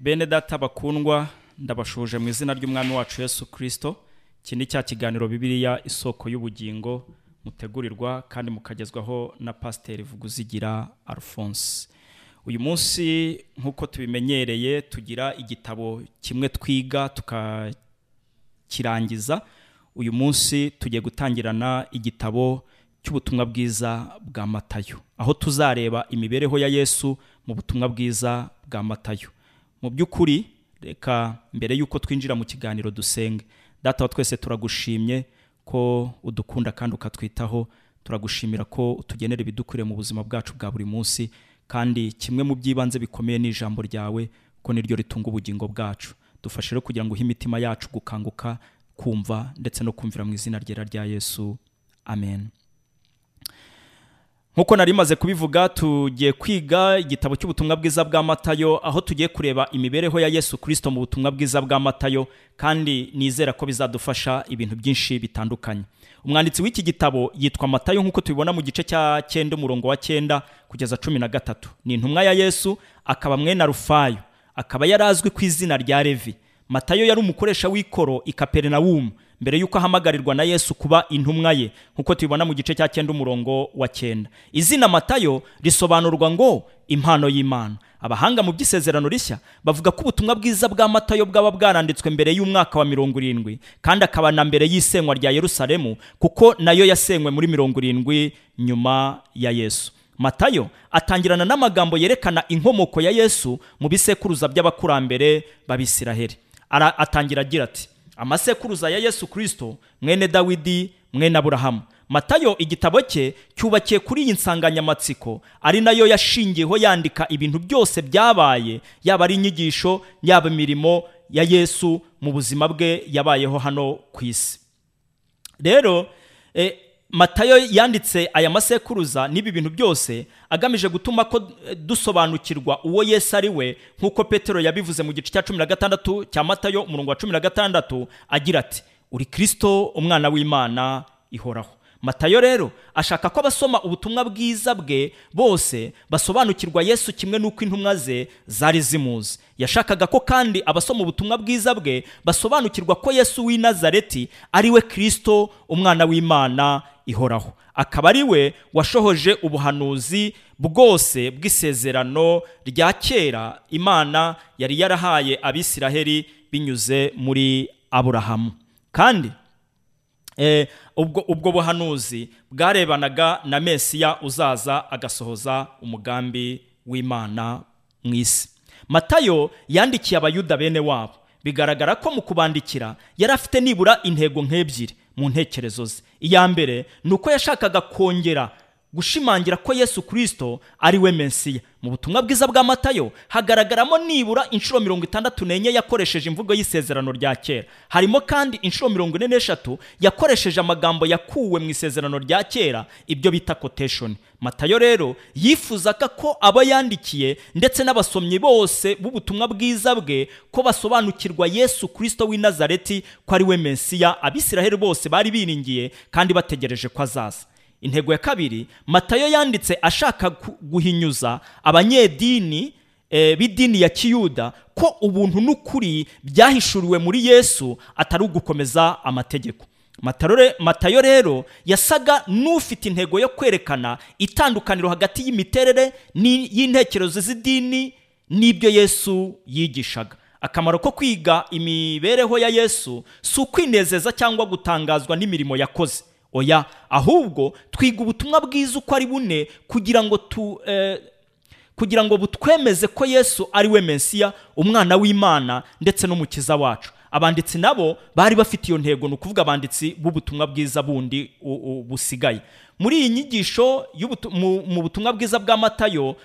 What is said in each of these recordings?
bene data bakundwa ndabashuje mu izina ry'umwami wacu yesu kirisito iki ni cya kiganiro bibiliya isoko y'ubugingo mutegurirwa kandi mukagezwaho na pasiteri vuguzigira alphonse. Uyu munsi nk'uko tubimenyereye tugira igitabo kimwe twiga tukakirangiza. Uyu munsi tugiye gutangirana igitabo cy'ubutumwa bwiza bwa matayo. Aho tuzareba imibereho ya yesu mu butumwa bwiza bwa matayo. Mu by'ukuri reka mbere y'uko twinjira mu kiganiro dusenge data wa twese turagushimye ko udukunda kandi ukatwitaho. Turagushimira ko utugenera ibidukwiriye mu buzima bwacu bwa buri munsi. Kandi kimwe mu by'ibanze bikomeye ni ijambo ryawe ko niryo ritunga ubugingo bwacu. Dufashe rero kugira ngo uhe imitima yacu gukanguka kumva ndetse no kumvira mu izina ryera rya yesu. Amen. Nk'uko nari maze kubivuga tugiye kwiga igitabo cy'ubutumwa bwiza bwa matayo aho tugiye kureba imibereho ya yesu kirisito mu butumwa bwiza bwa matayo kandi nizera ko bizadufasha ibintu byinshi bitandukanye. Umwanditsi w'iki gitabo yitwa matayo nk'uko tubibona mu gice cya cyenda umurongo wa cyenda kugeza cumi na gatatu. Ni intumwa ya yesu akaba mwene rufayo. Akaba yari azwi ku izina rya levi. Matayo yari umukoresha w'ikoro i kaperinawumu mbere y'uko ahamagarirwa na yesu kuba intumwa ye nk'uko tubibona mu gice cya cyenda umurongo wa cyenda. Izina matayo risobanurwa ngo impano y'imana. Abahanga mu by'isezerano rishya bavuga ko ubutumwa bwiza bwa matayo bwaba bwaranditswe mbere y'umwaka wa mirongo irindwi kandi akaba na mbere y'isenywa rya yerusalemu kuko na yo yasenywe muri mirongo irindwi nyuma ya yesu. Matayo atangirana n'amagambo yerekana inkomoko ya yesu mu bisekuruza by'abakurambere b'abisiraheli. Atangira agira ati amasekuruza ya yesu kirisito mwene dawidi mwene aburahamu. Matayo igitabo cye cyubakiye kuri iyi nsanganyamatsiko. Ari na yo yashingiyeho yandika ibintu byose byabaye yaba ari inyigisho yaba imirimo ya yesu mu buzima bwe yabayeho hano ku isi. Rero matayo yanditse aya masekuruza n'ibi bintu byose agamije gutuma ko dusobanukirwa uwo yesu ari we nk'uko petero yabivuze mu gice cya cumi na gatandatu cya matayo umurongo wa cumi na gatandatu agira ati uri kirisito umwana w'imana ihoraho. Matayo rero ashaka ko abasoma ubutumwa bwiza bwe bose basobanukirwa yesu kimwe n'uko intumwa ze zari zimuzi. Yashakaga ko kandi abasoma ubutumwa bwiza bwe basobanukirwa ko yesu w'i nazareti ari we kirisito umwana w'imana ihoraho. Akaba ari we washohoje ubuhanuzi bwose bw'isezerano rya kera imana yari yarahaye abisiraheli binyuze muri aburahamu. Kandi ubwo buhanuzi bwarebanaga na mesiya uzaza agasohoza umugambi w'imana mu isi. Matayo yandikiye abayuda bene wabo. Bigaragara ko mu kubandikira yari afite nibura intego nk'ebyiri. Mu ntekerezo ze. Iya mbere ni uko yashakaga kongera gushimangira ko yesu kirisito ari we mesiya. Mu butumwa bwiza bwa matayo hagaragaramo nibura inshuro mirongo itandatu n'enye yakoresheje imvugo y'isezerano rya kera. Harimo kandi inshuro mirongo ine n'eshatu yakoresheje amagambo yakuwe mu isezerano rya kera ibyo bita koteshoni matayo rero yifuzaga ko abo yandikiye ndetse n'abasomyi bose b'ubutumwa bwiza bwe ko basobanukirwa yesu kirisito w'i nazareti ko ari we mesiya. Abisiraheli bose bari biringiye kandi bategereje ko azaza. Intego ya kabiri matayo yanditse ashaka guhinyuza abanyedini b'idini ya kiyuda ko ubuntu n'ukuri byahishuriwe muri yesu atari ugukomeza amategeko. Matayo rero yasaga n'ufite intego yo kwerekana itandukaniro hagati y'imiterere y'intekerezo z'idini n'ibyo yesu yigishaga. Akamaro ko kwiga imibereho ya yesu si ukwinezeza cyangwa gutangazwa n'imirimo yakoze. Oya ahubwo twiga ubutumwa bwiza uko ari bune kugira ngo tu kugira ngo butwemeze ko yesu ari we mesiya umwana w'imana ndetse n'umukiza wacu. Abanditsi nabo bari bafite iyo ntego ni ukuvuga abanditsi b'ubutumwa bwiza bundi busigaye. Muri iyi nyigisho mu butumwa bwiza bwa matayo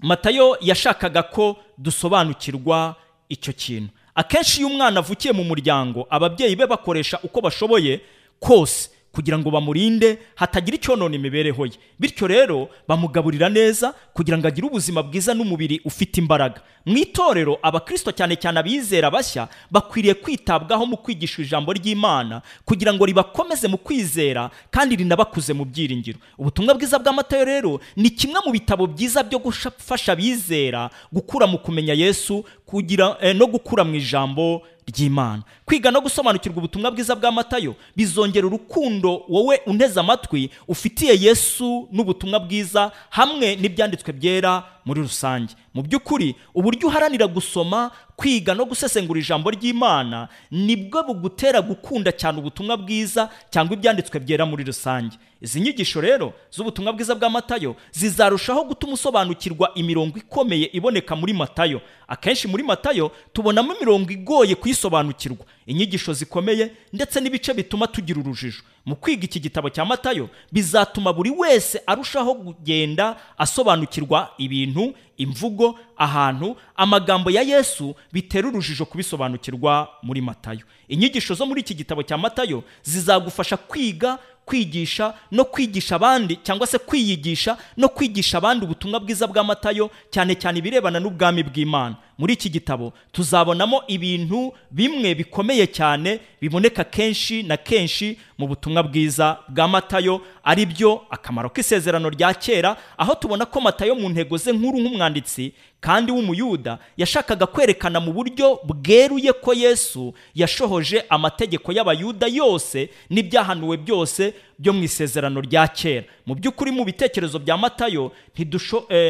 matayo yashakaga ko dusobanukirwa icyo kintu. Akenshi iyo umwana avukiye mu muryango ababyeyi be bakoresha uko bashoboye kose kugira ngo bamurinde hatagira icyonona imibereho ye. Bityo rero bamugaburira neza kugira ngo agire ubuzima bwiza n'umubiri ufite imbaraga. Mu itorero abakristo cyane cyane abizera bashya bakwiriye kwitabwaho mu kwigisha ijambo ry'imana kugira ngo ribakomeze mu kwizera kandi rinabakuze mu byiringiro. Ubutumwa bwiza bw'amatayo rero ni kimwe mu bitabo byiza byo gufasha abizera gukura mu kumenya yesu kugira eh, no gukura mu ijambo ry'imana. Kwiga no gusobanukirwa ubutumwa bwiza bwa matayo bizongera urukundo wowe unteze amatwi ufitiye yesu n'ubutumwa bwiza hamwe n'ibyanditswe byera muri rusange. Mu by'ukuri uburyo uharanira gusoma kwiga no gusesengura ijambo ry'imana ni bwo bugutera gukunda cyane ubutumwa bwiza cyangwa ibyanditswe byera muri rusange. Izi nyigisho rero z'ubutumwa bwiza bwa matayo zizarushaho gutuma usobanukirwa imirongo ikomeye iboneka muri matayo. Akenshi muri matayo tubonamo imirongo igoye kuyisobanukirwa inyigisho zikomeye ndetse n'ibice bituma tugira urujijo. Mu kwiga iki gitabo cya matayo bizatuma buri wese arushaho kugenda asobanukirwa ibintu imvugo ahantu amagambo ya yesu bitera urujijo kubisobanukirwa muri matayo. Inyigisho zo muri iki gitabo cya matayo zizagufasha kwiga kwigisha no kwigisha abandi cyangwa se kwiyigisha no kwigisha abandi ubutumwa bwiza bwa matayo cyane cyane ibirebana n'ubwami bw'imana. Muri iki gitabo. Tuzabonamo ibintu bimwe bikomeye cyane biboneka kenshi na kenshi mu butumwa bwiza bwa matayo ari byo akamaro k'isezerano rya kera aho tubona ko matayo mu ntego ze nkuru nk'umwanditsi kandi w'umuyuda yashakaga kwerekana mu buryo bweruye ko yesu yashohoje amategeko y'abayuda yose n'ibyahanuwe byose byo mu isezerano rya kera. Mu by'ukuri mu bitekerezo bya matayo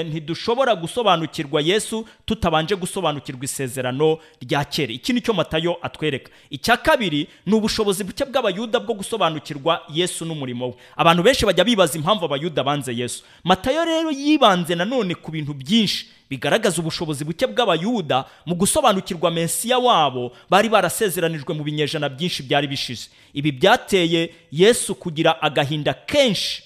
ntidushobora gusobanukirwa yesu tutabanje gusobanukirwa isezerano rya kera. Iki ni cyo matayo atwereka. Icya kabiri ni ubushobozi buke bw'abayuda bwo gusobanukirwa yesu n'umurimo we. Abantu benshi bajya bibaza impamvu abayuda banze yesu. Matayo rero yibanze nanone ku bintu byinshi. Bigaragaza ubushobozi buke bw'abayuda mu gusobanukirwa mesiya wabo bari barasezeranijwe mu binyejana byinshi byari bishize. Ibi byateye yesu kugira agahinda kenshi.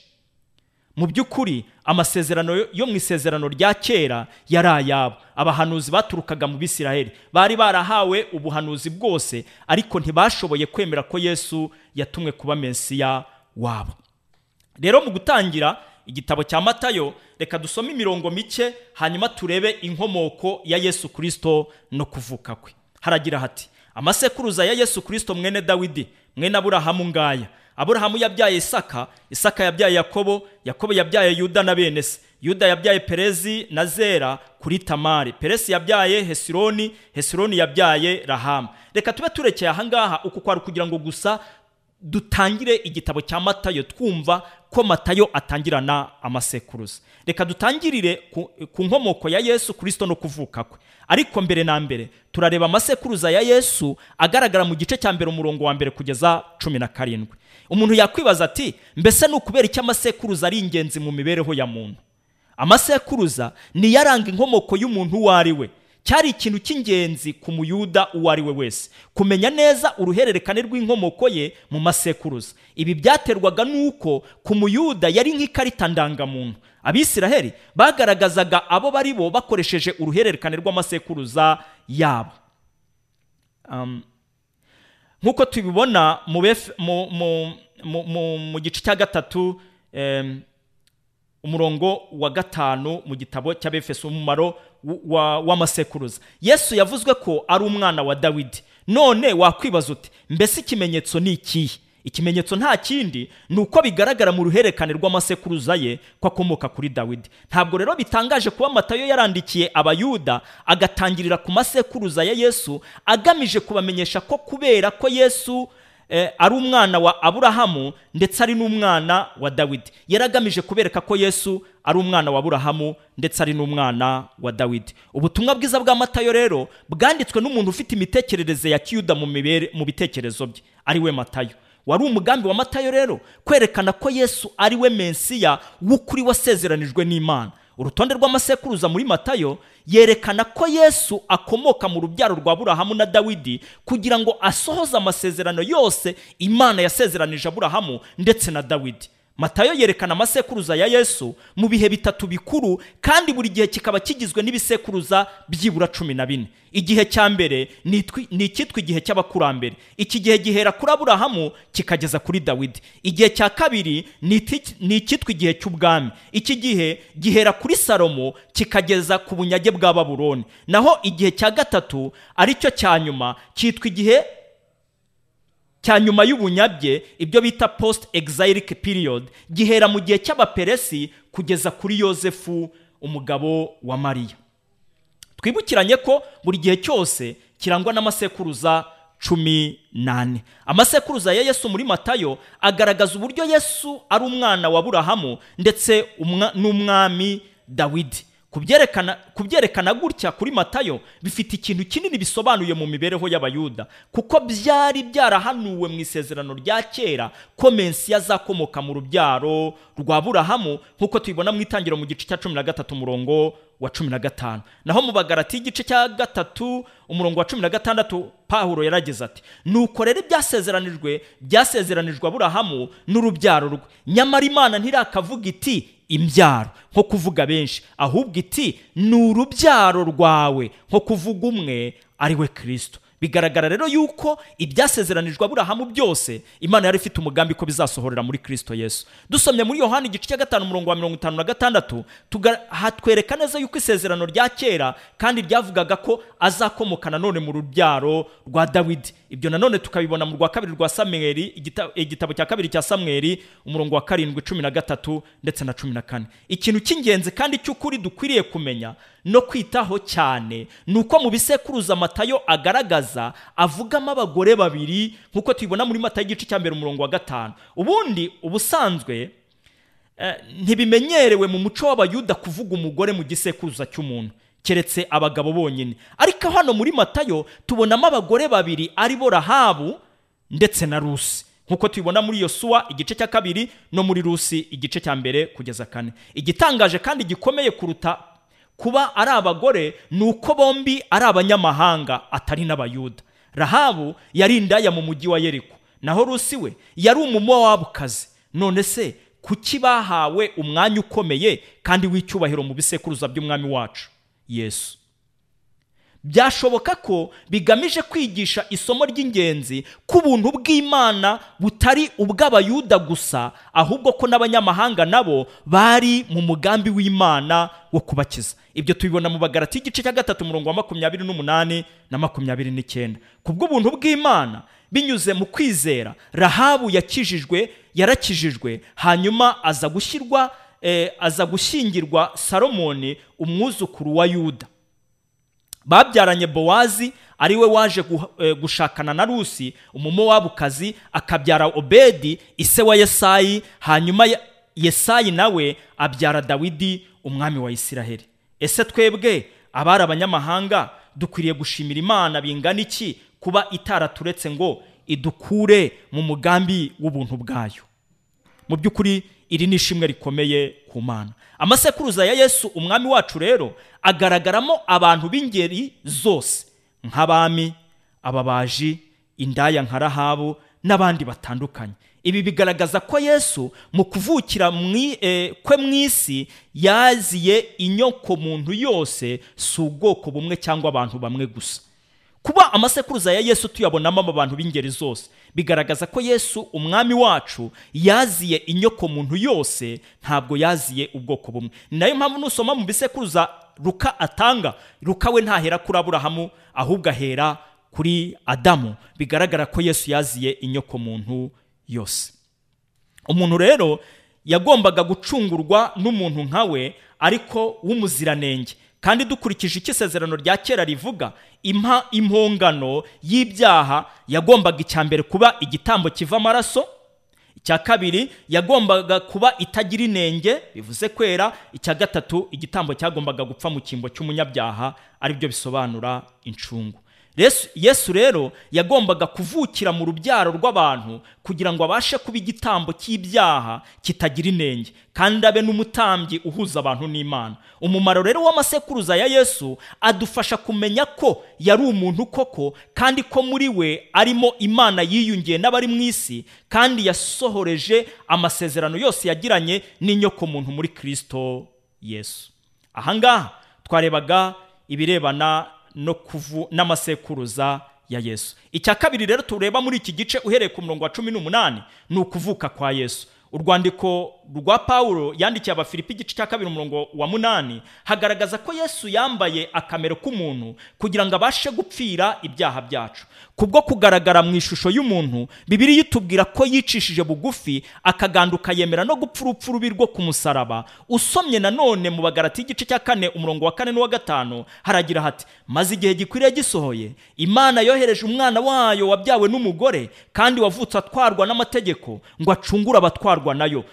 Mu by'ukuri amasezerano yo mu isezerano rya kera yari ayabo. Abahanuzi baturukaga mu bisiraheli bari barahawe ubuhanuzi bwose ariko ntibashoboye kwemera ko yesu yatumwe kuba mesiya wabo. Rero mu gutangira igitabo cya matayo reka dusome imirongo mike hanyuma turebe inkomoko ya yesu kirisito no kuvuka kwe. Haragira hati amasekuruza ya yesu kirisito mwene dawidi mwene aburahamu ngaya. Aburahamu yabyaye isaka isaka yabyaye yakobo yakobo yabyaye yuda na bene se. Yuda yabyaye perezi na zera kuri tamari. Peresi yabyaye hesironi hesironi yabyaye rahamu. Reka tube turekeye ahangaha uku kwari kugira ngo gusa dutangire igitabo cya matayo twumva ko matayo atangirana amasekuruza. Reka dutangirire ku nkomoko ya yesu kirisito no kuvuka kwe. Ariko mbere na mbere turareba amasekuruza ya yesu agaragara mu gice cya mbere umurongo wa mbere kugeza cumi na karindwi. Umuntu yakwibaza ati mbese ni ukubera icyo amasekuruza ari ingenzi mu mibereho ya muntu? Amasekuruza niyo aranga inkomoko y'umuntu uwo ari we. Cyari ikintu cy'ingenzi ku muyuda uwo ari we wese. Kumenya neza uruhererekane rw'inkomoko ye mu masekuruza. Ibi byaterwaga n'uko ku muyuda yari nk'ikarita ndangamuntu. Abisiraheli bagaragazaga abo bari bo bakoresheje uruhererekane rw'amasekuruza yabo. Nk'uko tubibona mu gice cya gatatu umurongo wa gatanu mu gitabo cy'abefeso umumaro w'amasekuruza. Yesu yavuzwe ko ari umwana wa dawidi. None wakwibaza uti mbese ikimenyetso ni ikihe? Ikimenyetso nta kindi ni uko bigaragara mu ruhererekane rw'amasekuruza ye ko akomoka kuri dawidi. Ntabwo rero bitangaje kuba matayo yarandikiye abayuda agatangirira ku masekuruza ya yesu agamije kubamenyesha ko kubera ko yesu ari umwana wa aburahamu ndetse ari n'umwana wa dawidi. Yari agamije kubereka ko yesu ari umwana wa aburahamu ndetse ari n'umwana wa dawidi. Ubutumwa bwiza bwa matayo rero bwanditswe n'umuntu ufite imitekerereze ya kiyuda mu bitekerezo bye. Ari we matayo. Wari umugambi wa matayo rero kwerekana ko yesu ari we mensiya w'ukuri wasezeranijwe n'imana. Urutonde rw'amasekuruza muri matayo yerekana ko yesu akomoka mu rubyaro rwa burahamu na dawidi kugira ngo asohoze amasezerano yose imana yasezeranije aburahamu ndetse na dawidi. Matayo yerekana amasekuruza ya yesu mu bihe bitatu bikuru kandi buri gihe kikaba kigizwe n'ibisekuruza byibura cumi na bine. Igihe cya mbere ni icyitwa igihe cy'abakurambere. Iki gihe gihera kuri aburahamu kikageza kuri dawidi. Igihe cya kabiri ni icyitwa igihe cy'ubwami. Iki gihe gihera kuri salomo kikageza ku bunyage bwa babuloni. Naho igihe cya gatatu ari cyo cya nyuma cyitwa igihe cya nyuma y'ubunyabye ibyo bita post exilic period gihera mu gihe cy'abaperesi kugeza kuri yosefu umugabo wa mariya. Twibukiranye ko buri gihe cyose kirangwa n'amasekuruza cumi n'ane. Amasekuruza ya yesu muri matayo agaragaza uburyo yesu ari umwana wa burahamu ndetse umwa- n'umwami dawidi. Kubyerekana gutya kuri matayo bifite ikintu kinini bisobanuye mu mibereho y'abayuda. Kuko byari byarahanuwe mu isezerano rya kera ko mensiya azakomoka mu rubyaro rwa burahamu nk'uko tubibona mu itangiro mu gice cya cumi na gatatu umurongo wa cumi na gatanu. Naho mu bagarati igice cya gatatu umurongo wa cumi na gatandatu pawulo yaragize ati nuko rero ibyasezeranijwe byasezeranijwe aburahamu n'urubyaro rwe. Nyamara imana ntirakavuga iti imbyaro. Nko kuvuga benshi. Ahubwo iti ni urubyaro rwawe. Nko kuvuga umwe ari we kirisito bigaragara rero yuko ibyasezeranijwe aburahamu byose imana yari ifite umugambi ko bizasohorera muri kirisito yesu. Dusomye muri yohani igice cya gatanu umurongo wa mirongo itanu na gatandatu hatwereka neza yuko isezerano rya kera kandi ryavugaga ko azakomoka nanone mu rubyaro rwa dawidi. Ibyo nanone tukabibona mu rwa kabiri rwa samweri igita- igitabo cya kabiri cya samweri umurongo wa karindwi cumi na gatatu ndetse na cumi na kane. Ikintu cy'ingenzi kandi cy'ukuri dukwiriye kumenya no kwitaho cyane ni uko mu bisekuruza matayo agaragaza avugamo abagore babiri nk'uko tubibona muri matayo igice cya mbere umurongo wa gatanu. Ubundi ubusanzwe eh, ntibimenyerewe mu muco w'abayuda kuvuga umugore mu gisekuruza cy'umuntu. Keretse abagabo bonyine. Ariko hano muri matayo tubonamo abagore babiri ari bo rahabu ndetse na rusi nk'uko tubibona muri yosuwa igice cya kabiri no muri rusi igice cya mbere kugeza kane. Igitangaje kandi gikomeye kuruta kuba ari abagore ni uko bombi ari abanyamahanga atari n'abayuda. Rahabu yari indaya mu mujyi wa yeriko. Naho rusi we yari umumowabukazi. None se kuki bahawe umwanya ukomeye kandi w'icyubahiro mu bisekuruza by'umwami wacu? Yesu. Byashoboka ko bigamije kwigisha isomo ry'ingenzi ko ubuntu bw'imana butari ubw'abayuda gusa ahubwo ko n'abanyamahanga nabo bari mu mugambi w'imana wo kubakiza. Ibyo tubibona mu bagarati igice cya gatatu umurongo wa makumyabiri n'umunani na makumyabiri n'icyenda. Ku bw'ubuntu bw'imana binyuze mu kwizera rahabu yakijijwe yarakijijwe hanyuma aza gushyirwa aza gushyingirwa salomoni umwuzukuru wa yuda. Babyaranye bowazi ari we waje eh, gushakana na rusi umumowabukazi akabyara obedi ise wa yesayi hanyuma yesayi nawe abyara dawidi umwami wa isiraheli. Ese twebwe abari abanyamahanga dukwiriye gushimira imana bingana iki? Kuba itaraturetse ngo idukure mu mugambi w'ubuntu bwayo. Mu by'ukuri iri ni ishimwe rikomeye ku mana. Amasekuruza ya yesu umwami wacu rero agaragaramo abantu b'ingeri zose. Nk'abami ababaji indaya nka rahabu n'abandi batandukanye. Ibi bigaragaza ko yesu mu kuvukira eh, kwe mu isi yaziye inyoko muntu yose si ubwoko bumwe cyangwa abantu bamwe gusa. Kuba amasekuruza ya yesu tuyabonamo abantu b'ingeri zose. Bigaragaza ko yesu umwami wacu yaziye inyoko muntu yose ntabwo yaziye ubwoko bumwe. Nayo mpamvu nusoma mu bisekuruza ruka atanga ruka we ntahera kuri aburahamu ahubwo ahera kuri adamu. Bigaragara ko yesu yaziye inyoko muntu yose. Umuntu rero yagombaga gucungurwa n'umuntu nka we ariko w'umuziranenge. Kandi dukurikije icyo isezerano rya kera rivuga impa impongano y'ibyaha yagombaga icya mbere kuba igitambo kiva amaraso icya kabiri yagombaga kuba itagira inenge bivuze kwera icya gatatu igitambo cyagombaga gupfa mu cyimbo cy'umunyabyaha ari byo bisobanura incungu. Yesu- rero yagombaga kuvukira mu rubyaro rw'abantu kugira ngo abashe kuba igitambo cy'ibyaha kitagira inenge. Kandi abe n'umutambyi uhuza abantu n'imana. Umumaro rero w'amasekuruza ya yesu adufasha kumenya ko yari umuntu koko kandi ko muri we arimo imana yiyungiye n'abari mu isi kandi yasohoreje amasezerano yose yagiranye n'inyokomuntu muri kristo yesu. Ahangaha twarebaga ibirebana n'amasekuruza ya yesu. Icya kabiri rero tureba muri iki gice uhereye ku murongo wa cumi n'umunani ni ukuvuka kwa yesu. Urwandiko rwa pawulo yandikiye abafilipi igice cya kabiri umurongo wa munani hagaragaza ko yesu yambaye akamero k'umuntu kugira ngo abashe gupfira ibyaha byacu. Kubwo kugaragara mu ishusho y'umuntu bibiri itubwira ko yicishije bugufi akaganduka yemera no gupfa urupfu rubi rwo ku musaraba. Usomye nanone mu bagarati y'igice cya kane umurongo wa kane n'uwa gatanu haragira hati maze igihe gikwiriye gisohoye imana yohereje umwana wayo wabyawe n'umugore kandi wavutse atwarwa n'amategeko ngo acungure abatwarwa na yo.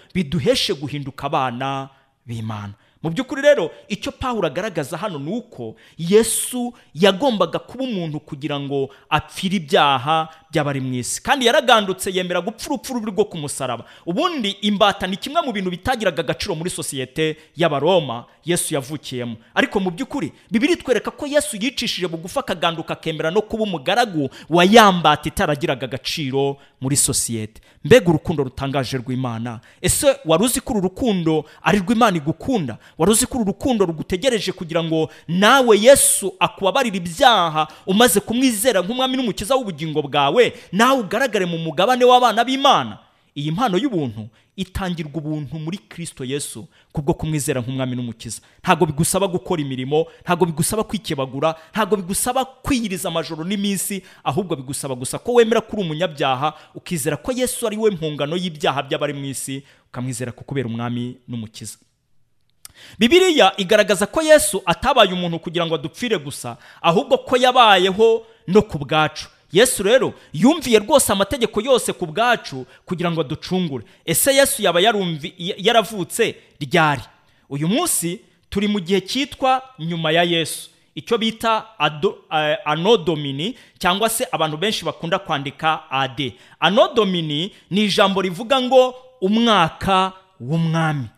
Biduheshe guhinduka abana b'imana. Mu by'ukuri rero icyo pawulo agaragaza hano ni uko yesu yagombaga kuba umuntu kugira ngo apfire ibyaha by'abari mu isi. Kandi yaragandutse yemera gupfa urupfu rubi rwo ku musaraba. Ubundi imbata ni kimwe mu bintu bitagiraga agaciro muri sosiyete y'abaroma yesu yavukiyemo. Ariko mu by'ukuri bibiri twereka ko yesu yicishije bugufi akaganduka akemera no kuba umugaragu wa yambata itaragiraga agaciro muri sosiyete. Mbega urukundo rutangaje rw'imana. Ese wari uzi ko uru rukundo ari rw'imana igukunda? Wari uzi ko uru rukundo rugutegereje kugira ngo nawe yesu akubabarire ibyaha umaze kumwizera nk'umwami n'umukiza w'ubugingo bwawe? Nawe ugaragare mu mugabane w'abana b'imana. Iyi mpano y'ubuntu itangirwa ubuntu muri kirisito yesu kubwo kumwizera nk'umwami n'umukiza. Ntabwo bigusaba gukora imirimo ntabwo bigusaba kwikebagura ntabwo bigusaba kwiyiriza amajoro n'iminsi ahubwo bigusaba gusa ko wemera ko uri umunyabyaha ukizera ko yesu ari we mpungano y'ibyaha by'abari mu isi ukamwizera ko kubera umwami n'umukiza. Bibiliya igaragaza ko yesu atabaye umuntu kugira ngo adupfire gusa ahubwo ko yabayeho no ku bwacu. Yesu rero yumviye rwose amategeko yose ku bwacu kugira ngo aducungure. Ese yesu yaba yaravutse? Ryari? Uyu munsi turi mu gihe cyitwa nyuma ya yesu. Icyo bita eh, anodomini cyangwa se abantu benshi bakunda kwandika ade. Anodomini ni ijambo rivuga ngo umwaka w'umwami.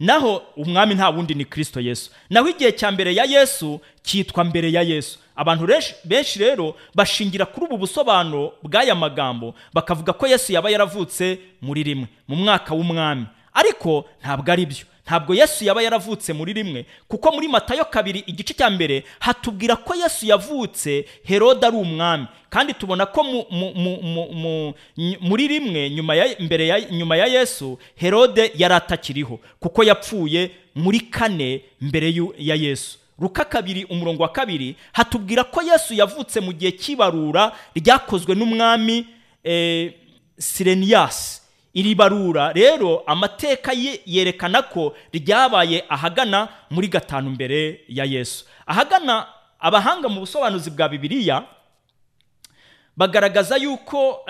Naho umwami nta wundi ni kirisito yesu. Naho igihe cya mbere ya yesu cyitwa mbere ya yesu. Abantu benshi rero bashingira kuri ubu busobanuro bw'aya magambo bakavuga ko yesu yaba yaravutse muri rimwe mu mwaka w'umwami. Ariko ntabwo ari byo ntabwo yesu yaba yaravutse muri rimwe kuko muri matayo kabiri igice cya mbere hatubwira ko yesu yavutse herode ari umwami. Kandi tubona ko muri rimwe nyuma ya, yesu herode yari atakiriho kuko yapfuye muri kane mbere ya yesu. Ruka kabiri umurongo wa kabiri hatubwira ko yesu yavutse mu gihe cy'ibarura ryakozwe n'umwami eh, sireniyasi iri barura rero amateka ye yerekana ko ryabaye ahagana muri gatanu mbere ya yesu. Ahagana abahanga mu busobanuzi bwa bibiliya bagaragaza yuko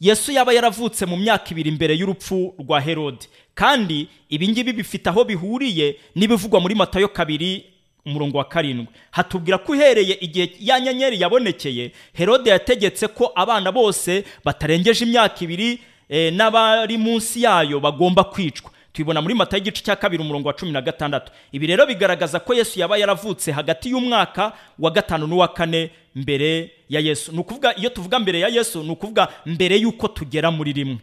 yesu yaba yaravutse mu myaka ibiri mbere y'urupfu rwa herode. Kandi ibi ngibi bifite aho bihuriye n'ibivugwa muri matayo kabiri umurongo wa karindwi. Hatubwira ko uhereye igihe ya nyenyeri yabonekeye herode yategetse ko abana bose batarengeje imyaka ibiri n'abari munsi yayo bagomba kwicwa. Tubibona muri matayo igice cya kabiri umurongo wa cumi na gatandatu. Ibi rero bigaragaza ko yesu yaba yaravutse hagati y'umwaka wa gatanu n'uwa kane mbere ya yesu. Ni ukuvuga iyo tuvuga mbere ya yesu ni ukuvuga mbere y'uko tugera muri rimwe.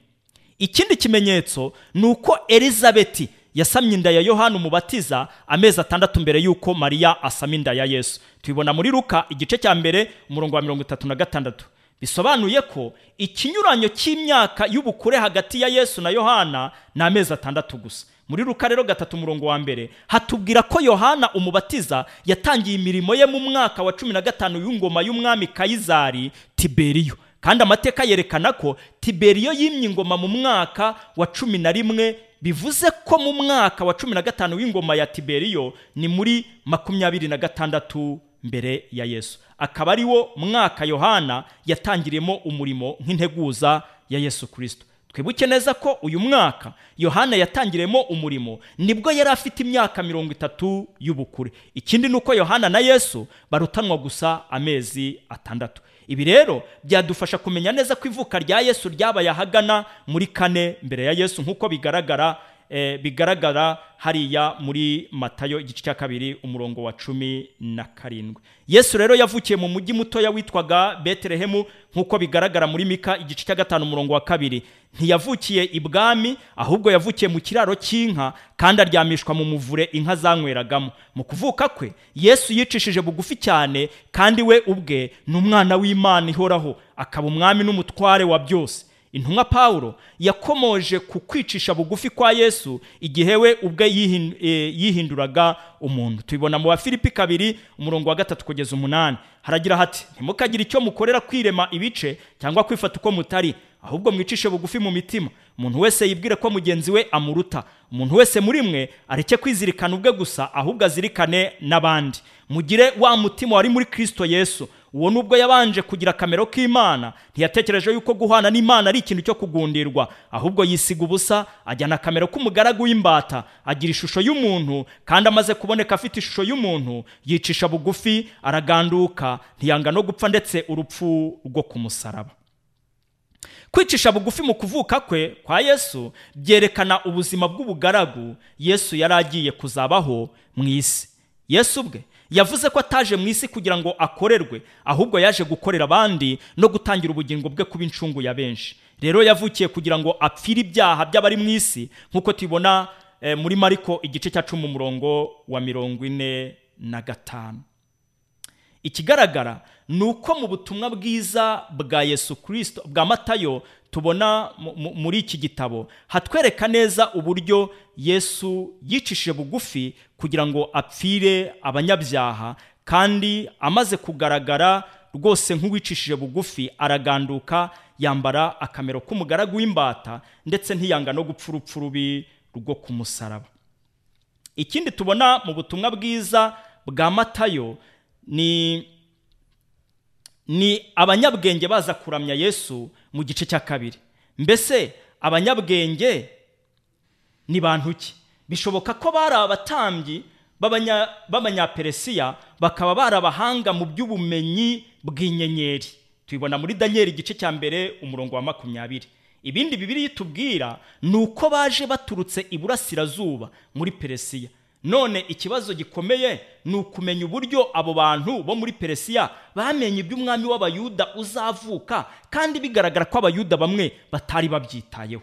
Ikindi kimenyetso ni uko elizabeti yasamye inda ya yohana umubatiza amezi atandatu mbere y'uko mariya asama inda ya yesu. Tubibona muri luka igice cya mbere umurongo wa mirongo itatu na gatandatu. Bisobanuye ko ikinyuranyo cy'imyaka y'ubukure hagati ya yesu na yohana ni amezi atandatu gusa. Muri luka rero gatatu umurongo wa mbere hatubwira ko yohana umubatiza yatangiye imirimo ye mu mwaka wa cumi na gatanu y'ingoma y'umwami kayizari tiberiyo. Kandi amateka yerekana ko tiberiyo yimye ingoma mu mwaka wa cumi na rimwe bivuze ko mu mwaka wa cumi na gatanu w'ingoma ya tiberiyo ni muri makumyabiri na gatandatu mbere ya yesu. Akaba ari wo mwaka yohana yatangiriyemo umurimo nk'integuza ya yesu kirisito twibuke neza ko uyu mwaka yohana yatangiremo umurimo ni bwo yari afite imyaka mirongo itatu y'ubukure. Ikindi ni uko yohana na yesu barutanwa gusa amezi atandatu. Ibi rero byadufasha kumenya neza ko ivuka rya yesu ryabaye ahagana muri kane mbere ya yesu. Nk'uko bigaragara bigaragara hariya muri matayo igice cya kabiri umurongo wa cumi na karindwi. Yesu rero yavukiye mu mujyi mutoya witwaga betelehemu nk'uko bigaragara muri mika igice cya gatanu umurongo wa kabiri. Ntiyavukiye ibwami ahubwo yavukiye mu kiraro cy'inka kandi aryamishwa mu muvure inka zanyweragamo. Mu kuvuka kwe yesu yicishije bugufi cyane kandi we ubwe ni umwana w'imana ihoraho akaba umwami n'umutware wa byose. Intumwa pawulo yakomoje ku kwicisha bugufi kwa yesu igihe we ubwe eh, yihinduraga umuntu. Tubibona mu bafilipi kabiri umurongo wa gatatu kugeza umunani. Haragira hati ntimukagire icyo mukorera kwirema ibice cyangwa kwifata uko mutari ahubwo mwicishe bugufi mu mitima. Umuntu wese yibwire ko mugenzi we amuruta. Umuntu wese muri mwe areke kwizirikana ubwe gusa ahubwo azirikane n'abandi. Mugire wa mutima wari muri kristo yesu. Uwo nubwo yabanje kugira akamero k'imana ntiyatekereje yuko guhana n'imana ari ikintu cyo kugundirwa. Ahubwo yisiga ubusa ajyana akamero k'umugaragu w'imbata. Agira ishusho y'umuntu kandi amaze kuboneka afite ishusho y'umuntu yicisha bugufi araganduka. Ntiyanga no gupfa ndetse urupfu rwo ku musaraba kwicisha bugufi mu kuvuka kwe kwa yesu byerekana ubuzima bw'ubugaragu yesu yari agiye kuzabaho mu isi. Yesu ubwe yavuze ko ataje mu isi kugira ngo akorerwe ahubwo yaje gukorera abandi no gutangira ubugingo bwe kuba incungu ya benshi. Rero yavukiye kugira ngo apfire ibyaha by'abari mu isi nk'uko tubibona eh, muri mariko igice cya cumi umurongo wa mirongo ine na gatanu. Ikigaragara ni uko mu butumwa bwiza bwa yesu kirisito bwa matayo tubona mu- mu- muri iki gitabo. Hatwereka neza uburyo yesu yicishije bugufi kugira ngo apfire abanyabyaha kandi amaze kugaragara rwose nk'uwicishije bugufi araganduka yambara akamero k'umugaragu w'imbata ndetse ntiyanga no gupfa urupfu rubi rwo ku musaraba ikindi tubona mu butumwa bwiza bwa matayo ni ni abanyabwenge baza kuramya yesu mu gice cya kabiri. Mbese abanyabwenge ni bantu ki? Bishoboka ko bari abatambyi b'abanya- b'abanyaperesiya bakaba bari abahanga mu by'ubumenyi bw'inyenyeri. Tubibona muri daniel igice cya mbere umurongo wa makumyabiri. Ibindi bibiri tubwira ni uko baje baturutse iburasirazuba muri peresiya. None ikibazo gikomeye ni ukumenya uburyo abo bantu bo muri peresiya bamenye iby'umwami w'abayuda uzavuka kandi bigaragara ko abayuda bamwe batari babyitayeho.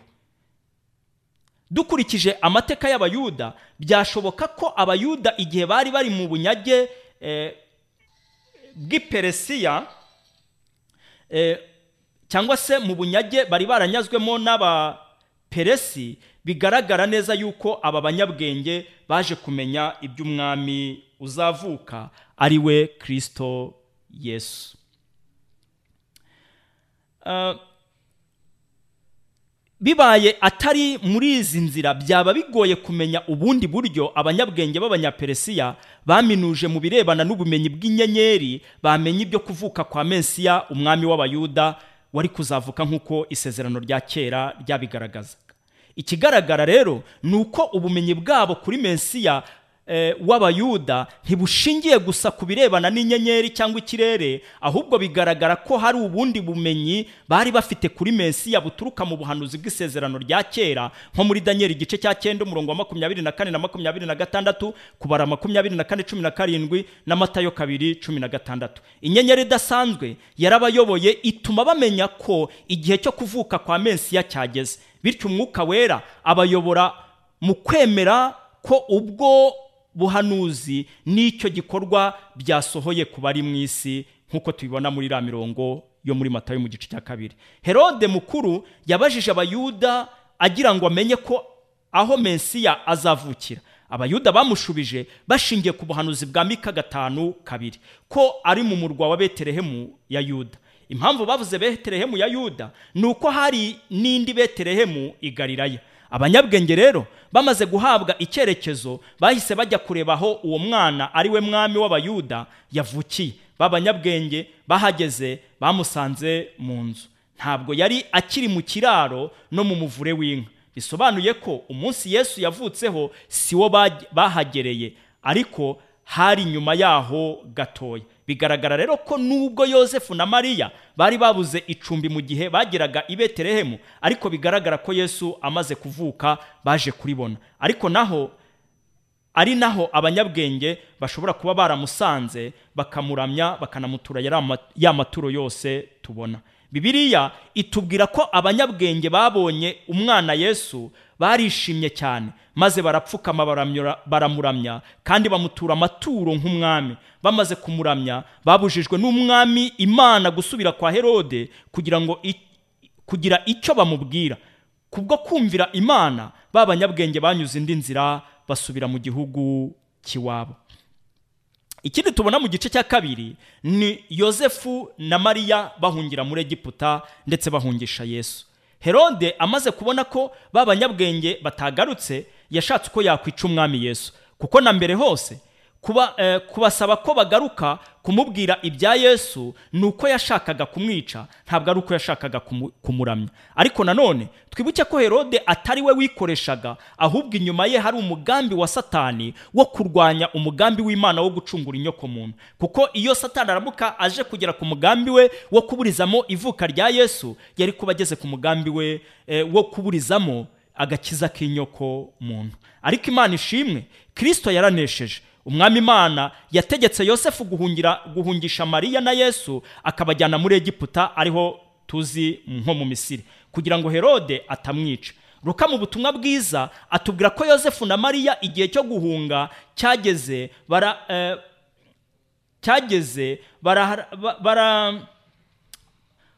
Dukurikije amateka y'abayuda byashoboka ko abayuda igihe bari bari mu bunyage eh, bw'iperesiya eh, cyangwa se mu bunyage bari baranyazwemo n'abaperesi bigaragara neza yuko aba banyabwenge baje kumenya iby'umwami uzavuka ari we kirisito yesu. Ah, bibaye atari muri izi nzira byaba bigoye kumenya ubundi buryo abanyabwenge b'abanyaperesiya baminuje mu birebana n'ubumenyi bw'inyenyeri bamenye ibyo kuvuka kwa mesiya umwami w'abayuda wari kuzavuka nk'uko isezerano rya kera ryabigaragazaga. Ikigaragara rero ni uko ubumenyi bwabo kuri mesiya eh, w'abayuda ntibushingiye gusa ku birebana n'inyenyeri cyangwa ikirere ahubwo bigaragara ko hari ubundi bumenyi bari bafite kuri mesiya buturuka mu buhanuzi bw'isezerano rya kera nko muri daniel igice cya cyenda umurongo wa makumyabiri na kane na makumyabiri na gatandatu kubara makumyabiri na kane cumi na karindwi na matayo kabiri cumi na gatandatu. Inyenyeri idasanzwe yarabayoboye ituma bamenya ko igihe cyo kuvuka kwa mesiya cyageze. Bityo umwuka wera abayobora mu kwemera ko ubwo buhanuzi n'icyo gikorwa byasohoye ku bari mu isi nk'uko tubibona muri iriya mirongo yo muri matayo mu gice cya kabiri. Herode mukuru yabajije abayuda agira ngo amenye ko aho mesiya azavukira. Abayuda bamushubije bashingiye ku buhanuzi bwa mika gatanu kabiri ko ari mu murwa wa betelehemu ya yuda. Impamvu bavuze betelehemu ya yuda ni uko hari n'indi betelehemu i galilaya. Abanyabwenge rero bamaze guhabwa icyerekezo bahise bajya kureba aho uwo mwana ari we mwami w'abayuda yavukiye. B'abanyabwenge bahageze bamusanze mu nzu. Ntabwo yari akiri mu kiraro no mu muvure w'inka. Bisobanuye ko umunsi yesu yavutseho si wo bahagereye ariko hari nyuma yaho gatoya. Bigaragara rero ko nubwo yosefu na mariya bari babuze icumbi mu gihe bageraga i betelehemu ariko bigaragara ko yesu amaze kuvuka baje kuribona. Ariko naho ari naho abanyabwenge bashobora kuba baramusanze bakamuramya bakanamutura ya maturo yose tubona. Bibiliya itubwira ko abanyabwenge babonye umwana yesu barishimye cyane maze barapfukama baramuramya kandi bamutura amaturo nk'umwami. Bamaze kumuramya babujijwe n'umwami imana gusubira kwa herode kugira ngo kugira icyo bamubwira. Kubwo kumvira imana ba banyabwenge banyuze indi nzira basubira mu gihugu cy'iwabo ikindi tubona mu gice cya kabiri ni yosefu na mariya bahungira muri egiputa ndetse bahungisha yesu. Herode amaze kubona ko ba banyabwenge batagarutse yashatse uko yakwica umwami yesu. Kuko na mbere hose eh, kubasaba ko bagaruka kumubwira ibya yesu ni uko yashakaga kumwica ntabwo ari uko yashakaga kumu- kumuramya. Ariko nanone twibuke ko herode atari we wikoreshaga ahubwo inyuma ye hari umugambi wa satani wo kurwanya umugambi w'imana wo gucungura inyoko muntu kuko iyo satani aramuka aje kugera ku mugambi we wo kuburizamo ivuka rya yesu yari kuba ageze ku mugambi we eh, wo kuburizamo agakiza k'inyoko muntu ariko imana ishimwe kirisito yaranesheje. Umwami imana yategetse yosefu guhungira guhungisha mariya na yesu akabajyana muri egiputa ariho tuzi nko mu misiri. Kugira ngo herode atamwica. Ruka mu butumwa bwiza atubwira ko yosefu na mariya igihe cyo guhunga cyageze bara eh, cyageze bara, ba- bara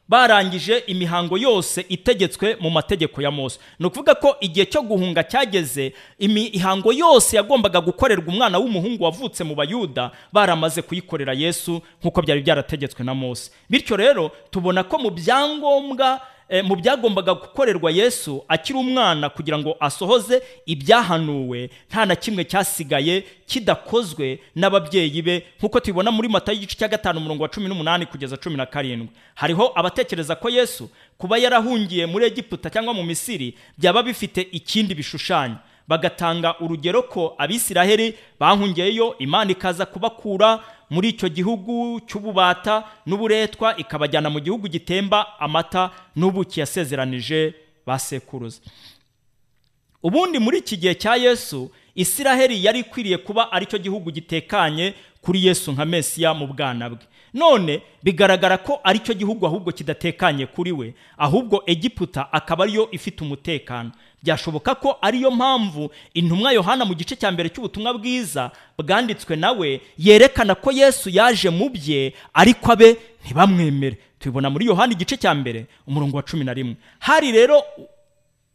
barangije imihango yose itegetswe mu mategeko ya mose. Ni ukuvuga ko igihe cyo guhunga cyageze imihango yose yagombaga gukorerwa umwana w'umuhungu wavutse mu bayuda baramaze kuyikorera yesu nk'uko byari byarategetswe na mose. Bityo rero tubona ko mu byangombwa mu byagombaga gukorerwa yesu akiri umwana kugira ngo asohoze ibyahanuwe nta na kimwe cyasigaye kidakozwe n'ababyeyi be. Nk'uko tubibona muri mata y'igice cya gatanu umurongo wa cumi n'umunani kugeza cumi na karindwi. Hariho abatekereza ko yesu kuba yarahungiye muri egiputa cyangwa mu misiri byaba bifite ikindi bishushanya bagatanga urugero ko abisiraheli bahungiyeyo imana ikaza kubakura muri icyo gihugu cy'ububata n'uburetwa ikabajyana mu gihugu gitemba amata n'ubuki yasezeranije ba sekuruza. Ubundi muri iki gihe cya yesu isiraheli yari ikwiriye kuba ari cyo gihugu gitekanye kuri yesu nka mesiya mu bwana bwe. None bigaragara ko ari cyo gihugu ahubwo kidatekanye kuri we ahubwo egiputa akaba ariyo ifite umutekano. Byashoboka ko ariyo mpamvu intumwa yohana mu gice cya mbere cy'ubutumwa bwiza bwanditswe nawe yerekana ko yesu yaje mu bye ariko abe ntibamwemere. Tubibona muri yohana igice cya mbere umurongo wa cumi na rimwe. Hari rero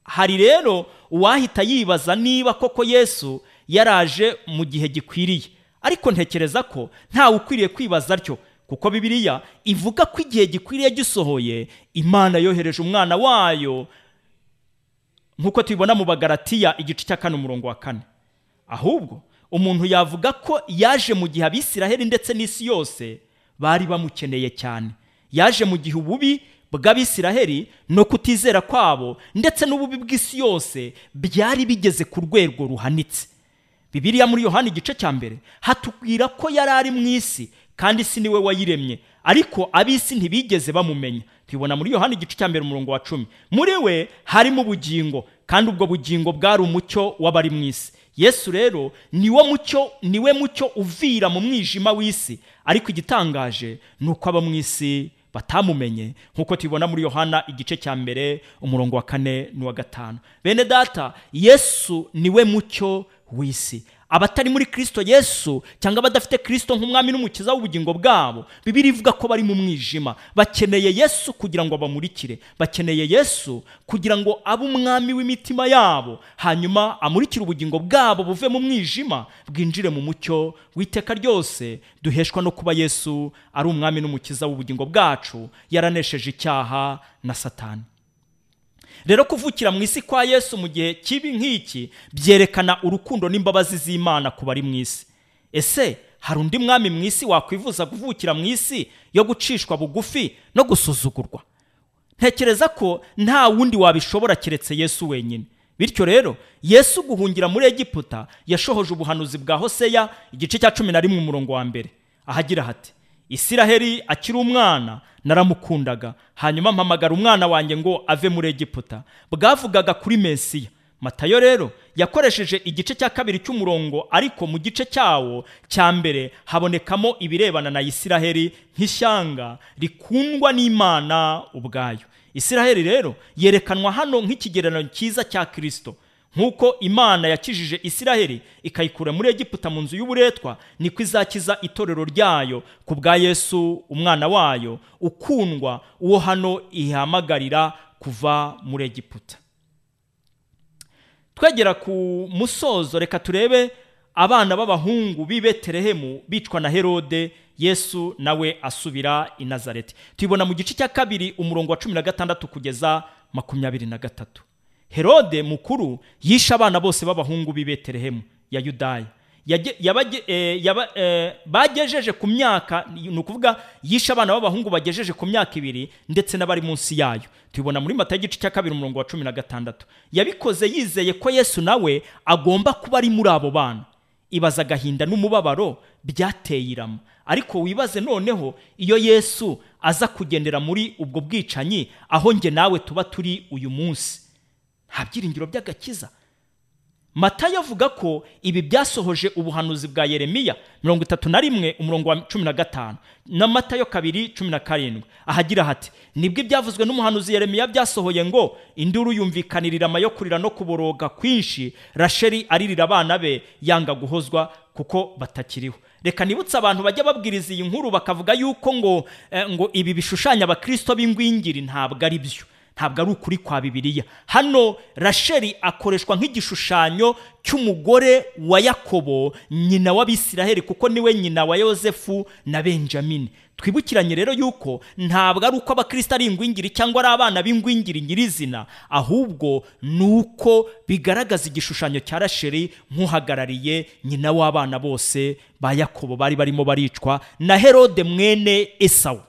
hari rero uwahita yibaza niba koko yesu yaraje mu gihe gikwiriye. Ariko ntekereza ko ntawe ukwiriye kwibaza atyo. Kuko bibiliya ivuga ko igihe gikwiriye gisohoye imana yohereje umwana wayo nk'uko tubibona mu bagaratiya igice cya kane umurongo wa kane. Ahubwo umuntu yavuga ko yaje mu gihe abisiraheli ndetse n'isi yose bari bamukeneye cyane. Yaje mu gihe ububi bw'abisiraheli no kutizera kwabo ndetse n'ububi bw'isi yose byari bigeze ku rwego ruhanitse. Bibiliya muri yohani igice cya mbere hatubwira ko yari ari mu isi kandi isi ni we wayiremye. Ariko ab'isi ntibigeze bamumenya. Tubibona muri yohani igice cya mbere umurongo wa cumi. Muri we harimo ubugingo kandi ubwo bugingo bwari umucyo w'abari mu isi. Yesu rero niwo mucyo ni we mucyo uvira mu mwijima w'isi. Ariko igitangaje ni uko aba mu isi batamumenye. Nk'uko tubibona muri yohana igice cya mbere umurongo wa kane n'uwa gatanu. Bene data yesu ni we mucyo w'isi. Abatari muri kirisito yesu cyangwa abadafite kirisito nk'umwami n'umukiza w'ubugingo bwabo bibiri ivuga ko bari mu mwijima. Bakeneye yesu kugira ngo bamurikire. Bakeneye yesu kugira ngo abe umwami w'imitima yabo hanyuma amurikire ubugingo bwabo buve mu mwijima bwinjire mu mucyo w'iteka ryose duheshwa no kuba yesu ari umwami n'umukiza w'ubugingo bwacu yaranesheje icyaha na satani. Rero kuvukira mu isi kwa yesu mu gihe kibi nk'iki byerekana urukundo n'imbabazi z'imana ku bari mu isi. Ese hari undi mwami mu isi wakwifuza kuvukira mu isi yo gucishwa bugufi no gusuzugurwa? Ntekereza ko nta wundi wabishobora keretse yesu wenyine. Bityo rero yesu guhungira muri egiputa yashohoje ubuhanuzi bwa hoseya igice cya cumi na rimwe umurongo wa mbere. Ahagira hati isiraheli akiri umwana naramukundaga. Hanyuma mpamagara umwana wanjye ngo ave muri egiputa. Bwavugaga kuri mesiya. Matayo rero yakoresheje igice cya kabiri cy'umurongo ariko mu gice cyawo cya mbere habonekamo ibirebana na isiraheli nk'ishyanga rikundwa n'imana ubwayo. Isiraheli rero yerekanwa hano nk'ikigereranyo cyiza cya kirisito nk'uko imana yakijije isiraheli ikayikura muri egiputa mu nzu y'uburetwa niko izakiza itorero ryayo ku bwa yesu umwana wayo ukundwa uwo hano ihamagarira kuva muri egiputa. Twegera ku musozo reka turebe abana b'abahungu b'i betelehemu bicwa na herode yesu nawe asubira i nazareti. Tubibona mu gice cya kabiri umurongo wa cumi na gatandatu kugeza makumyabiri na gatatu. Herode mukuru yishe abana bose b'abahungu b'i betelehemu ya yudaya bagejeje ku myaka ni ukuvuga yishe abana b'abahungu bagejeje ku myaka ibiri ndetse n'abari munsi yayo. Tubibona muri mata y'igice cya kabiri umurongo wa cumi na gatandatu. Yabikoze yizeye ko yesu nawe agomba kuba ari muri abo bana. Ibaza agahinda n'umubabaro byateye irama. Ariko wibaze noneho iyo yesu aza kugendera muri ubwo bwicanyi aho nge nawe tuba turi uyu munsi. Nta byiringiro by'agakiza. Matayo avuga ko ibi byasohoje ubuhanuzi bwa yeremiya mirongo itatu na rimwe umurongo wa cumi na gatanu na matayo kabiri cumi na karindwi. Ahagira hati ni bwo ibyavuzwe n'umuhanuzi yeremiya byasohoye ngo induru yumvikanirira amayo kurira no kuboroga kwinshi rasheri aririra abana be yanga guhozwa kuko batakiriho. Reka nibutse abantu bajya babwiriza iyi nkuru bakavuga yuko ngo ngo ibi bishushanya abakirisito b'ingwingiri ntabwo ari byo ntabwo ari ukuri kwa bibiliya. Hano rasheri akoreshwa nk'igishushanyo cy'umugore wa yakobo nyina w'abisiraheli kuko ni we nyina wa yosefu na benjamini. Twibukiranye rero yuko ntabwo ari uko abakirisita ari ingwingiri cyangwa ari abana b'ingwingiri nyirizina ahubwo ni uko bigaragaza igishushanyo cya rasheri nk'uhagarariye nyina w'abana bose ba yakobo bari barimo baricwa na herode mwene esawu.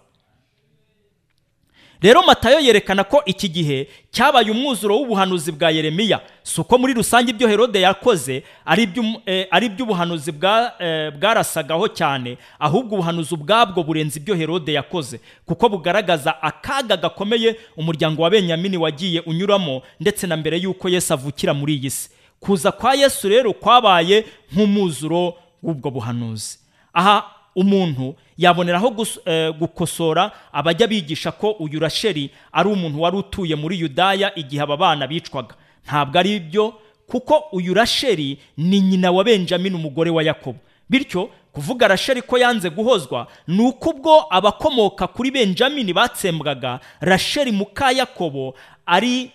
Rero matayo yerekana ko iki gihe cyabaye umwuzuro w'ubuhanuzi bwa yeremiya. Si uko muri rusange ibyo herode yakoze ari iby'ubuhanuzi bwarasagaho cyane ahubwo ubuhanuzi ubwabwo burenze ibyo herode yakoze. Kuko bugaragaza akaga gakomeye umuryango wa benyamini wagiye unyuramo ndetse na mbere y'uko yesu avukira muri iyi si. Kuza kwa yesu rero kwabaye nk'umwuzuro w'ubwo buhanuzi. Aha umuntu yaboneraho gukosora abajya bigisha ko uyu rasheri ari umuntu wari utuye muri yudaya igihe aba bana bicwaga. Ntabwo ari byo kuko uyu rasheri ni nyina wa benjamin umugore wa yakobo. Bityo kuvuga rasheri ko yanze guhozwa ni uko ubwo abakomoka kuri benjamin batsembwaga rasheri muka yakobo ari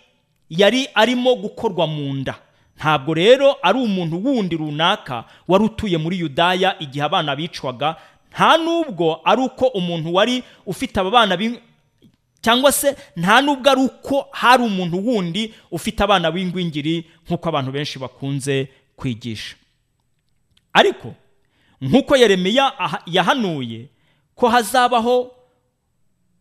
yari arimo gukorwa mu nda. Ntabwo rero ari umuntu wundi runaka wari utuye muri yudaya igihe abana bicwaga nta nubwo ari uko umuntu wari ufite aba bana cyangwa se nta nubwo ari uko hari umuntu wundi ufite abana b'ingwingiri nk'uko abantu benshi bakunze kwigisha. Ariko nk'uko yeremiya yahanuye ko hazabaho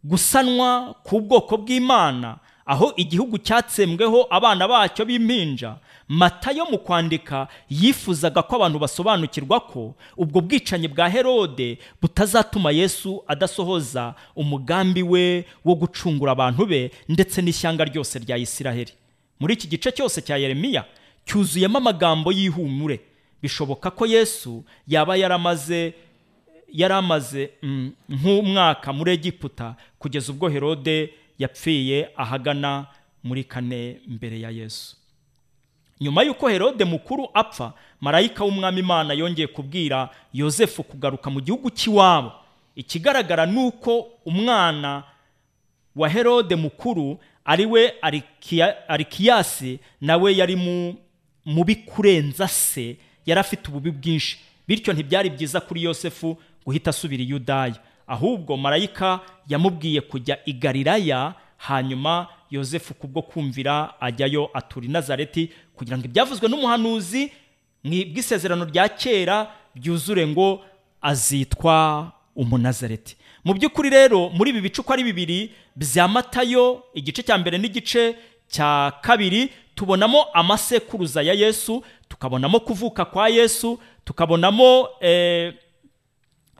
gusanwa ku bwoko bw'imana aho igihugu cyatsembweho abana bacyo b'impinja matayo mu kwandika yifuzaga ko abantu basobanukirwa ko ubwo bwicanyi bwa herode butazatuma yesu adasohoza umugambi we wo gucungura abantu be ndetse n'ishyanga ryose rya isiraheli. Muri iki gice cyose cya yeremiya cyuzuyemo amagambo y'ihumure. Bishoboka ko yesu yaba yaramaze yari amaze nk'umwaka muri egiputa kugeza ubwo herode yapfiye ahagana muri kane mbere ya yesu. Nyuma y'uko herode mukuru apfa marayika w'umwami imana yongeye kubwira yosefu kugaruka mu gihugu cy'iwabo. Ikigaragara ni uko umwana wa herode mukuru ari we arikiyasi nawe yari mubi kurenza se yari afite ububi bwinshi. Bityo ntibyari byiza kuri yosefu guhita asubira i yudaya ahubwo marayika yamubwiye kujya i galilaya hanyuma yosefu kubwo kumvira ajyayo atura i nazareti kugira ngo ibyavuzwe n'umuhanuzi bw'isezerano rya kera byuzure ngo azitwa umunazareti. Mu by'ukuri rero muri ibi bice uko ari bibiri bya matayo igice cya mbere n'igice cya kabiri tubonamo amasekuruza ya yesu tukabonamo kuvuka kwa yesu tukabonamo eh,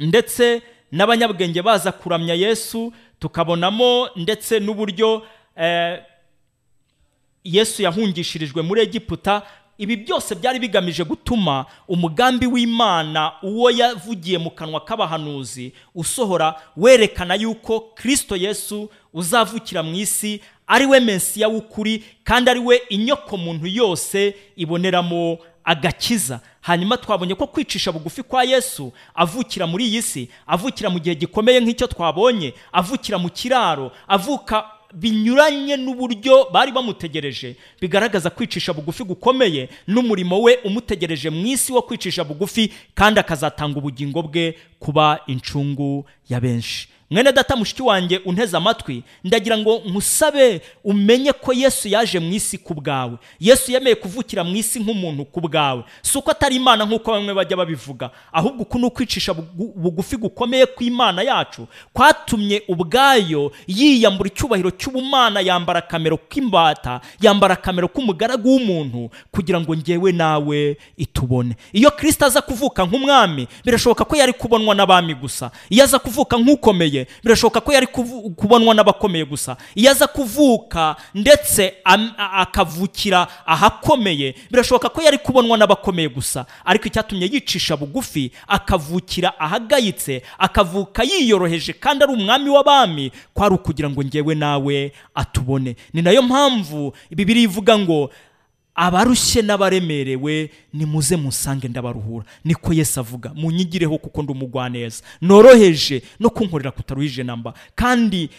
ndetse n'abanyabwenge baza kuramya yesu tukabonamo ndetse n'uburyo yesu yahungishirijwe muri egiputa ibi byose byari bigamije gutuma umugambi w'imana uwo yavugiye mu kanwa k'abahanuzi usohora werekana yuko kirisito yesu uzavukira mu isi ari we mensiya w'ukuri kandi ari we inyokomuntu yose iboneramo agakiza. Hanyuma twabonye ko kwicisha bugufi kwa yesu avukira muri iyi si avukira mu gihe gikomeye nk'icyo twabonye avukira mu kiraro avuka binyuranye n'uburyo bari bamutegereje. Bigaragaza kwicisha bugufi gukomeye n'umurimo we umutegereje mu isi wo kwicisha bugufi kandi akazatanga ubugingo bwe kuba incungu ya benshi. Mwene data mushiki wanjye unteze amatwi ndagira ngo nkusabe umenye ko yesu yaje mu isi ku bwawe. Yesu yemeye kuvukira mu isi nk'umuntu ku bwawe. Si uko atari imana nk'uko bamwe bajya babivuga. Ahubwo uku ni ukwicisha bugu- bugufi gukomeye kw'imana yacu. Kwatumye ubwayo yiyambura icyubahiro cy'ubumana yambara akamero k'imbata yambara akamero k'umugaragu w'umuntu kugira ngo ngewe nawe itubone. Iyo kirisita aza kuvuka nk'umwami birashoboka ko yari kubonwa n'abami gusa. Iyo aza kuvuka nk'ukomeye birashoboka ko yari kubonwa n'abakomeye gusa. Iyo aza kuvuka ndetse akavukira ahakomeye. Birashoboka ko yari kubonwa n'abakomeye gusa. Ariko icyatumye yicisha bugufi akavukira ahagayitse akavuka yiyoroheje kandi ari umwami w'abami. Kwari ukugira ngo ngewe nawe atubone. Ni na yo mpamvu bibiri ivuga ngo abarushye n'abaremerewe nimuze musange ndabaruhura. Niko yesu avuga munyigireho kuko ndi umugwaneza. Noroheje no kunkorera kutaruhije namba. Kandi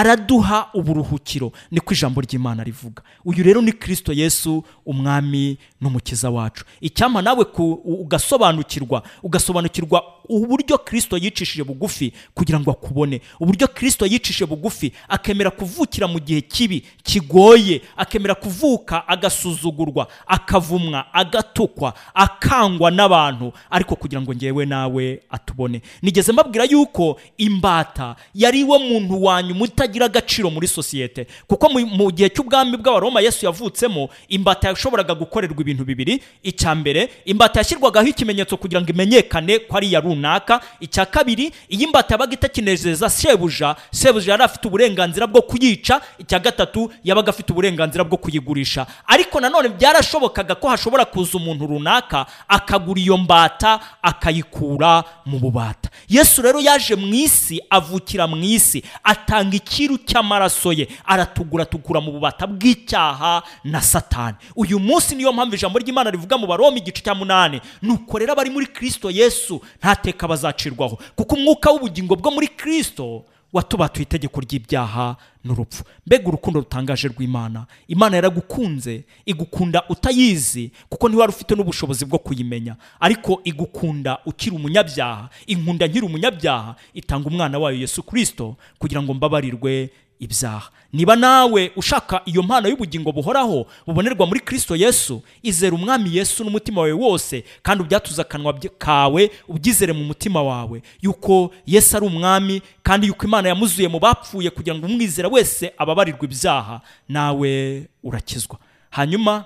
araduha uburuhukiro. Niko ijambo ry'imana rivuga. Uyu rero ni kirisito yesu umwami n'umukiza wacu. Icyampa nawe ugasobanukirwa ugasobanukirwa uburyo kirisito yicishije bugufi kugira ngo akubone. Uburyo kirisito yicishije bugufi akemera kuvukira mu gihe kibi kigoye akemera kuvuka agasuzugurwa akavumwa agatukwa akangwa n'abantu ariko kugira ngo ngewe nawe atubone. Nigeze mbabwira yuko imbata yari we muntu wa nyuma utagira agaciro muri sosiyete kuko mu- gihe cy'ubwami bw'abaroma yesu yavutsemo imbata yashoboraga gukorerwa ibintu bibiri. Icya mbere imbata yashyirwagaho ikimenyetso kugira ngo imenyekane ko ari iya runaka. Icya kabiri iyo imbata yabaga itakinezeza shebuja shebuja yari afite uburenganzira bwo kuyica. Icya gatatu yabaga afite uburenganzira bwo kuyigurisha. Ariko nanone byarashobokaga ko hashobora kuza umuntu runaka akagura iyo mbata akayikura mu bubata. Yesu rero yaje mu isi avukira mu isi atanga ikiru cy'amaraso ye aratugura tugura mu bubata bw'icyaha na satani. Uyu munsi niyo mpamvu ijambo ry'imana rivuga mu baroma igice cya munani nuko rero abari muri kirisito yesu nta teka bazacirwaho. Kuko umwuka w'ubugingo bwo muri kirisito watubatuye itegeko ry'ibyaha n'urupfu. Mbega urukundo rutangaje rw'imana. Imana yaragukunze igukunda utayizi kuko ntiwari ufite n'ubushobozi bwo kuyimenya. Ariko igukunda ukiri umunyabyaha inkunda nkiri umunyabyaha itanga umwana wayo yesu kirisito kugira ngo mbabarirwe ibyaha niba nawe ushaka iyo mpano y'ubugingo buhoraho bubonerwa muri kirisito yesu izera umwami yesu n'umutima wawe wose kandi ubyatuze akanwa kawe ubyizere mu mutima wawe. Yuko yesu ari umwami kandi yuko imana yamuzuye mu bapfuye kugira ngo umwizera wese ababarirwe ibyaha nawe urakizwa. Hanyuma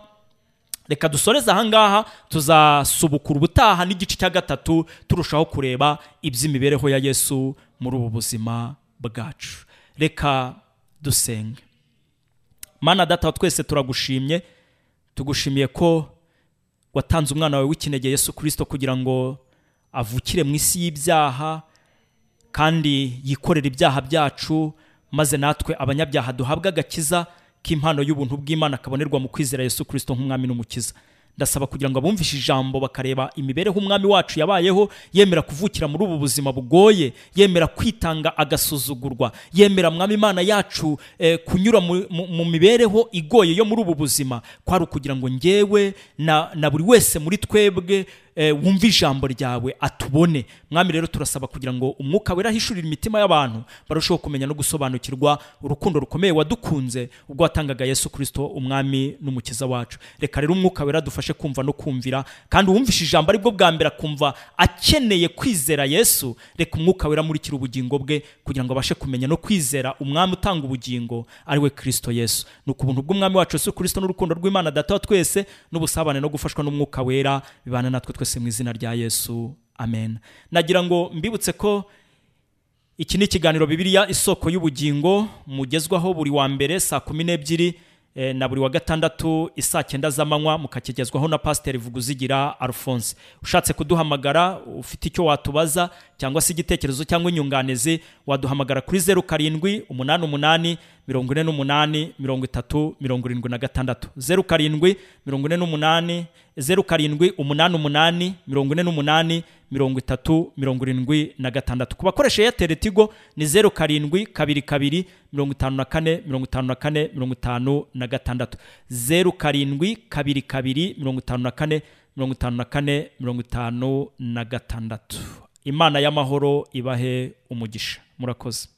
reka dusoreze ahangaha tuzasubukura ubutaha n'igice cya gatatu turushaho kureba iby'imibereho ya yesu muri ubu buzima bwacu. Reka dusenge. Mana data twese turagushimye. Tugushimiye ko watanze umwana wawe w'ikinege yesu kirisito kugira ngo avukire mu isi y'ibyaha kandi yikorera ibyaha byacu maze natwe abanyabyaha duhabwe agakiza k'impano y'ubuntu bw'imana kabonerwa mu kwizera yesu kirisito nk'umwami n'umukiza. Ndasaba kugira ngo abumvishe ijambo bakareba imibereho umwami wacu yabayeho yemera kuvukira muri ubu buzima bugoye yemera kwitanga agasuzugurwa yemera mwami imana yacu eh, kunyura mu, mibereho igoye yo muri ubu buzima. Kwari ukugira ngo ngewe na, buri wese muri twebwe wumve ijambo ryawe atubone. Mwami rero turasaba kugira ngo umwuka wera ahishurire imitima y'abantu barusheho kumenya no gusobanukirwa urukundo rukomeye wadukunze ubwo watangaga yesu kirisito umwami n'umukiza wacu. Reka rero umwuka wera dufashe kumva no kumvira kandi uwumvishe ijambo ari bwo bwa mbere akumva akeneye kwizera yesu reka umwuka wera amurikira ubugingo bwe kugira ngo abashe kumenya no kwizera umwami utanga ubugingo ari we kirisito yesu. Ni ukubuntu bw'umwami wacu yesu kirisito n'urukundo rw'imana data twese n'ubusabane no gufashwa n'umwuka wera bibana natwe twese mu izina rya yesu. Amen. Nagira ngo mbibutse ko iki ni ikiganiro bibiliya isoko y'ubugingo mugezwaho buri wa mbere saa kumi n'ebyiri eh, na buri wa gatandatu isaa cyenda z'amanywa mukakigezwaho na pasiteri vuguzigira alphonse. Ushatse kuduhamagara ufite icyo watubaza cyangwa se igitekerezo cyangwa inyunganizi waduhamagara kuri zeru karindwi umunani umunani mirongo ine n'umunani mirongo itatu mirongo irindwi na gatandatu. Zeru karindwi mirongo ine n'umunani zeru karindwi umunani umunani mirongo ine n'umunani mirongo itatu mirongo irindwi na gatandatu. Ku bakoresha eyateri tigo ni zeru karindwi kabiri kabiri mirongo itanu na kane mirongo itanu na kane mirongo itanu na gatandatu. Zeru karindwi kabiri kabiri mirongo itanu na kane mirongo itanu na kane mirongo itanu na gatandatu. Imana y'amahoro ibahe umugisha. Murakoze.